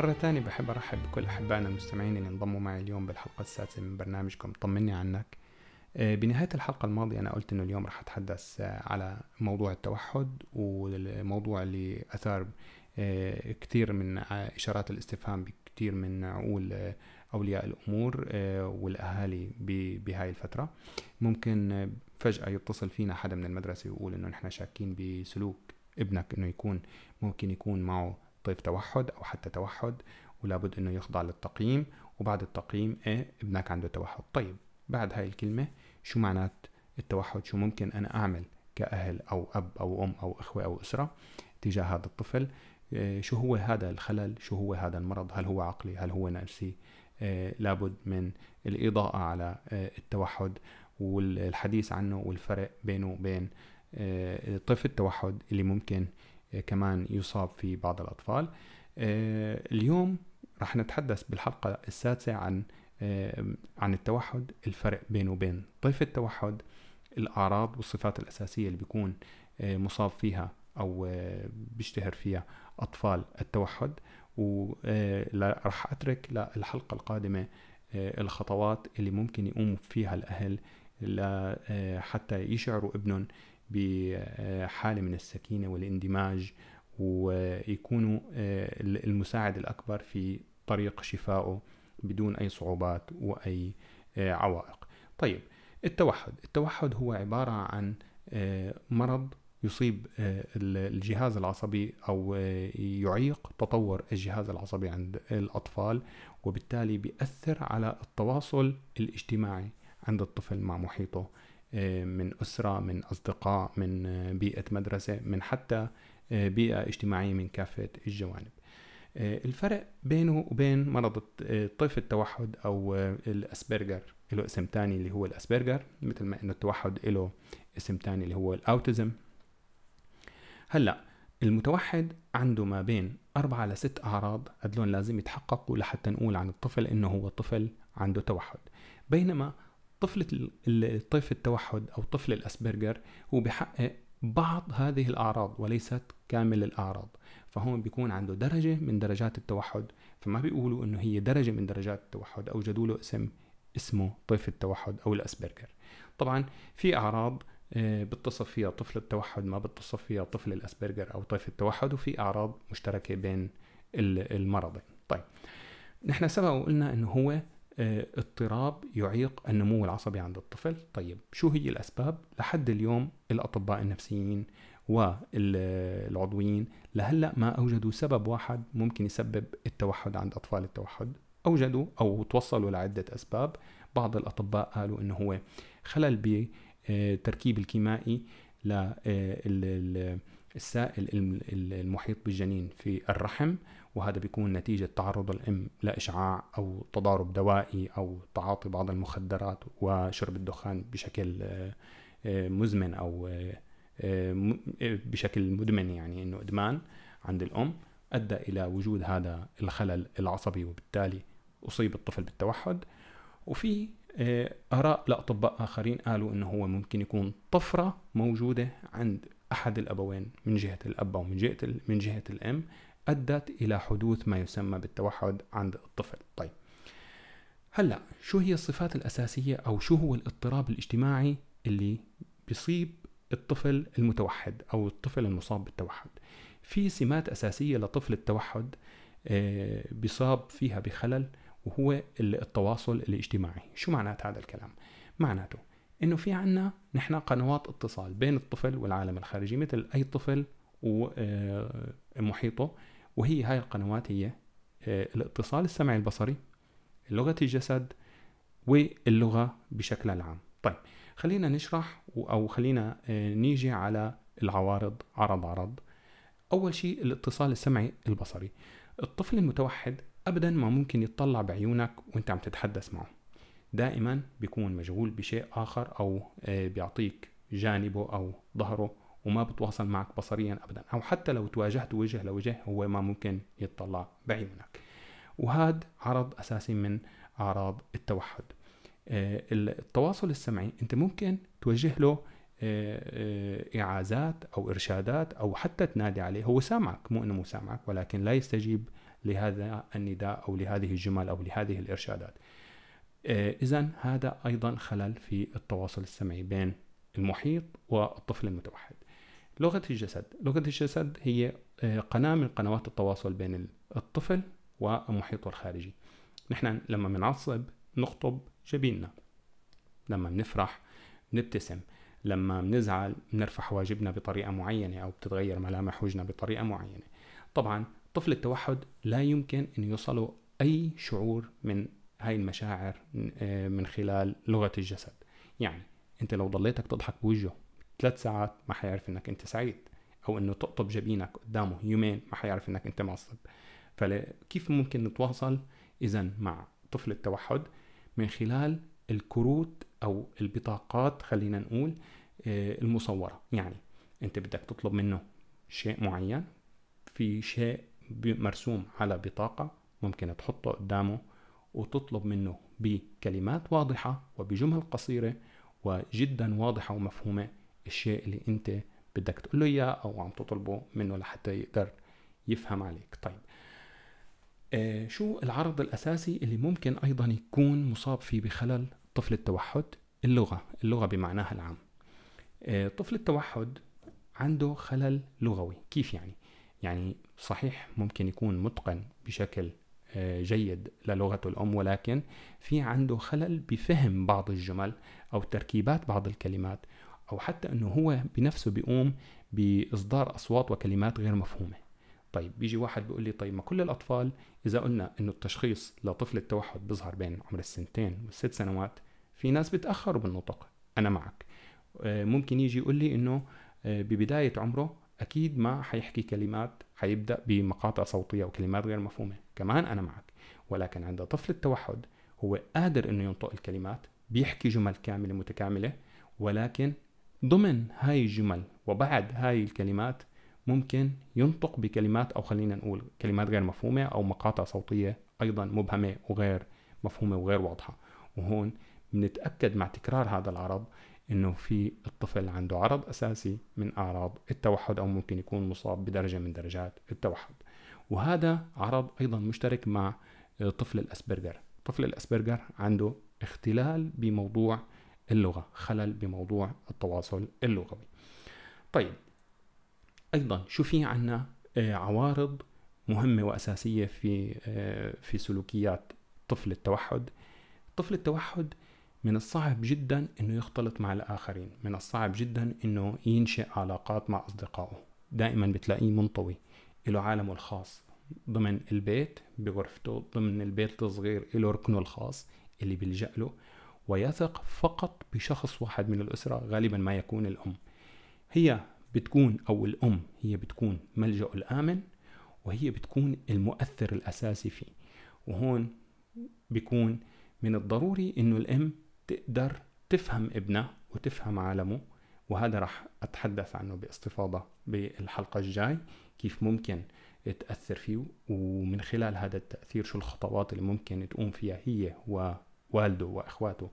مرة تانية بحب أرحب بكل أحبائنا المستمعين اللي انضموا معي اليوم بالحلقة السادسة من برنامجكم طمني عنك. آه، بنهاية الحلقة الماضية أنا قلت إنه اليوم رح أتحدث آه، على موضوع التوحد والموضوع اللي أثار آه، كثير من إشارات الاستفهام بكثير من عقول أولياء الأمور والأهالي بهاي الفترة. ممكن فجأة يتصل فينا حدا من المدرسة ويقول إنه نحن شاكين بسلوك ابنك إنه يكون ممكن يكون معه طيف توحد أو حتى توحد ولابد إنه يخضع للتقييم وبعد التقييم إيه ابنك عنده توحد. طيب بعد هاي الكلمة شو معنات التوحد؟ شو ممكن أنا أعمل كأهل أو أب أو أم أو إخوة أو أسرة تجاه هذا الطفل؟ إيه، شو هو هذا الخلل؟ شو هو هذا المرض؟ هل هو عقلي؟ هل هو نفسي؟ إيه، لابد من الإضاءة على إيه، التوحد والحديث عنه والفرق بينه وبين طيف التوحد اللي ممكن كمان يصاب في بعض الأطفال. اليوم رح نتحدث بالحلقة السادسة عن عن التوحد الفرق بينه وبين طيف التوحد الأعراض والصفات الأساسية اللي بيكون مصاب فيها أو بيشتهر فيها أطفال التوحد. وراح أترك للحلقة القادمة الخطوات اللي ممكن يقوموا فيها الأهل حتى يشعروا ابنهم بحالة من السكينة والاندماج ويكونوا المساعد الأكبر في طريق شفائه بدون أي صعوبات وأي آه، عوائق. طيب التوحد. التوحد هو عبارة عن آه، مرض يصيب آه، الجهاز العصبي أو يعيق تطور الجهاز العصبي عند الأطفال وبالتالي بيأثر على التواصل الاجتماعي عند الطفل مع محيطه. من أسرة من أصدقاء من بيئة مدرسة من حتى بيئة اجتماعية من كافة الجوانب. آه، الفرق بينه وبين مرض آه، طيف التوحد أو آه، الأسبرجر له اسم تاني اللي هو الأسبرجر مثل ما إنه التوحد له اسم تاني اللي هو الأوتيزم. هلأ المتوحد عنده ما بين أربعة لست أعراض هدلون لازم يتحققوا لحتى نقول عن الطفل إنه هو طفل عنده توحد. بينما طفلة الطيف التوحد أو طفل الأسبرجر هو بحقق بعض هذه الأعراض وليست كامل الأعراض. فهون بيكون عنده درجة من درجات التوحد. فما بيقولوا إنه هي درجة من درجات التوحد أو جدوا له اسم اسمه طيف التوحد أو الأسبرجر. طبعا في أعراض آه، بتصف فيها طفل التوحد ما بتصف فيها طفل الأسبرجر أو طيف التوحد وفي أعراض مشتركة بين المرضين. طيب نحن سبق وقلنا إنه هو اضطراب يعيق النمو العصبي عند الطفل. طيب شو هي الأسباب؟ لحد اليوم الأطباء النفسيين والعضويين لهلأ ما أوجدوا سبب واحد ممكن يسبب التوحد عند أطفال التوحد. أوجدوا أو توصلوا لعدة أسباب. بعض الأطباء قالوا إنه هو خلل بالتركيب الكيمائي للسائل المحيط بالجنين في الرحم وهذا بيكون نتيجة تعرض الأم لإشعاع أو تضارب دوائي أو تعاطي بعض المخدرات وشرب الدخان بشكل مزمن أو آه، آه، بشكل مدمن يعني إنه إدمان عند الأم أدى إلى وجود هذا الخلل العصبي وبالتالي أصيب الطفل بالتوحد. وفي آه، آراء لأطباء آخرين قالوا إنه هو ممكن يكون طفرة موجودة عند أحد الأبوين من جهة الأب أو من جهة من جهة الأم. أدت إلى حدوث ما يسمى بالتوحد عند الطفل. طيب. هلأ شو هي الصفات الأساسية أو شو هو الاضطراب الاجتماعي اللي بيصيب الطفل المتوحد أو الطفل المصاب بالتوحد؟ في سمات أساسية لطفل التوحد آه، بيصاب فيها بخلل وهو التواصل الاجتماعي. شو معنات هذا الكلام؟ معناته إنه في عنا نحن قنوات اتصال بين الطفل والعالم الخارجي مثل أي طفل ومحيطه آه، وهي هاي القنوات هي آه، الاتصال السمعي البصري لغة الجسد واللغة بشكل عام طيب خلينا نشرح أو خلينا آه، نيجي على العوارض عرض عرض. أول شيء الاتصال السمعي البصري. الطفل المتوحد أبدا ما ممكن يتطلع بعيونك وأنت عم تتحدث معه. دائما بيكون مشغول بشيء آخر أو آه، بيعطيك جانبه أو ظهره. وما بتواصل معك بصريا أبدا. أو حتى لو تواجهت وجه لوجه هو ما ممكن يتطلع بعيونك وهذا عرض أساسي من أعراض التوحد. آه، التواصل السمعي أنت ممكن توجه له آه، آه، إعازات أو إرشادات أو حتى تنادي عليه. هو سامعك مو إنه مو سامعك ولكن لا يستجيب لهذا النداء أو لهذه الجمل أو لهذه الإرشادات. إذا هذا أيضا خلل في التواصل السمعي بين المحيط والطفل المتوحد. لغة الجسد. لغة الجسد هي قناة من قنوات التواصل بين الطفل ومحيطه الخارجي. نحن لما بنعصب نخطب جبيننا. لما بنفرح نبتسم. لما بنزعل بنرفع حواجبنا بطريقة معينة أو بتتغير ملامح وجهنا بطريقة معينة. طبعا طفل التوحد لا يمكن أن يوصلوا أي شعور من هاي المشاعر آه، من خلال لغة الجسد. يعني أنت لو ضليتك تضحك بوجهه ثلاث ساعات ما حيعرف إنك أنت سعيد أو إنه تقطب جبينك قدامه يومين ما حيعرف إنك أنت معصب. فكيف ممكن نتواصل اذا مع طفل التوحد؟ من خلال الكروت أو البطاقات خلينا نقول آه، المصورة. يعني أنت بدك تطلب منه شيء معين في شيء مرسوم على بطاقة ممكن تحطه قدامه وتطلب منه بكلمات واضحة وبجمل قصيرة وجدا واضحة ومفهومة الشيء اللي انت بدك تقول له اياه أو عم تطلبه منه لحتى يقدر يفهم عليك. طيب آه شو العرض الأساسي اللي ممكن أيضا يكون مصاب فيه بخلل؟ طفل التوحد اللغة اللغة بمعناها العام. آه طفل التوحد عنده خلل لغوي. كيف يعني؟ يعني صحيح ممكن يكون متقن بشكل آه، جيد للغته الأم ولكن في عنده خلل بفهم بعض الجمل أو تركيبات بعض الكلمات أو حتى أنه هو بنفسه بيقوم بإصدار أصوات وكلمات غير مفهومة. طيب بيجي واحد بيقول لي طيب ما كل الأطفال إذا قلنا أنه التشخيص لطفل التوحد بيظهر بين عمر السنتين والست سنوات في ناس بتأخروا بالنطق أنا معك. آه، ممكن يجي يقول لي أنه آه، ببداية عمره أكيد ما حيحكي كلمات حيبدأ بمقاطع صوتية وكلمات غير مفهومة. كمان أنا معك. ولكن عند طفل التوحد هو قادر أنه ينطق الكلمات بيحكي جمل كاملة متكاملة ولكن ضمن هاي الجمل وبعد هاي الكلمات ممكن ينطق بكلمات أو خلينا نقول كلمات غير مفهومة أو مقاطع صوتية أيضا مبهمة وغير مفهومة وغير واضحة. وهون بنتأكد مع تكرار هذا العرض إنه في الطفل عنده عرض أساسي من أعراض التوحد أو ممكن يكون مصاب بدرجة من درجات التوحد. وهذا عرض أيضا مشترك مع طفل الأسبرجر. طفل الأسبرجر عنده اختلال بموضوع اللغة خلل بموضوع التواصل اللغوي. طيب أيضا شو في عنا آه، عوارض مهمة وأساسية في آه، في سلوكيات طفل التوحد؟ طفل التوحد من الصعب جدا إنه يختلط مع الآخرين من الصعب جدا إنه ينشئ علاقات مع أصدقائه. دائما بتلاقيه منطوي له عالمه الخاص. ضمن البيت بغرفته ضمن البيت الصغير له ركنه الخاص اللي بيلجأ له. ويثق فقط بشخص واحد من الأسرة غالبا ما يكون الأم. هي بتكون أو الأم هي بتكون ملجأه الآمن وهي بتكون المؤثر الأساسي فيه. وهون بيكون من الضروري إنه الأم تقدر تفهم ابنها وتفهم عالمه. وهذا راح أتحدث عنه باستفاضة بالحلقة الجاي كيف ممكن تأثر فيه. ومن خلال هذا التأثير شو الخطوات اللي ممكن تقوم فيها هي ووالده وإخواته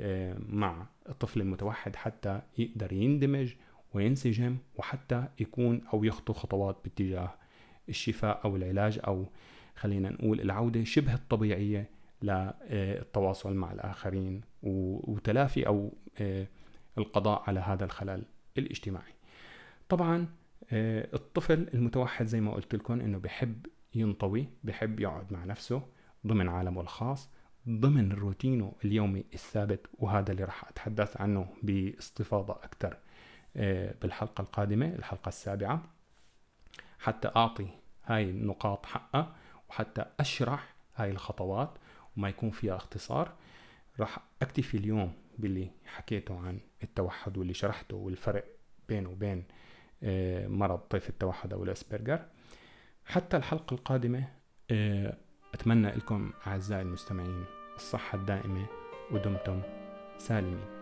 آه، مع الطفل المتوحد حتى يقدر يندمج وينسجم وحتى يكون أو يخطو خطوات باتجاه الشفاء أو العلاج أو خلينا نقول العودة شبه الطبيعية للتواصل مع الآخرين وتلافي أو آه، القضاء على هذا الخلل الاجتماعي. طبعا آه، الطفل المتوحد زي ما قلت لكم إنه بحب ينطوي بحب يقعد مع نفسه ضمن عالمه الخاص ضمن روتينه اليومي الثابت وهذا اللي راح أتحدث عنه باستفاضة أكثر آه، بالحلقة القادمة الحلقة السابعة. حتى أعطي هاي النقاط حقها وحتى أشرح هاي الخطوات وما يكون فيها اختصار. راح أكتفي اليوم باللي حكيته عن التوحد واللي شرحته والفرق بينه وبين آه، مرض طيف التوحد أو الأسبرجر. حتى الحلقة القادمة آه، أتمنى لكم أعزائي المستمعين الصحة الدائمة ودمتم سالمين.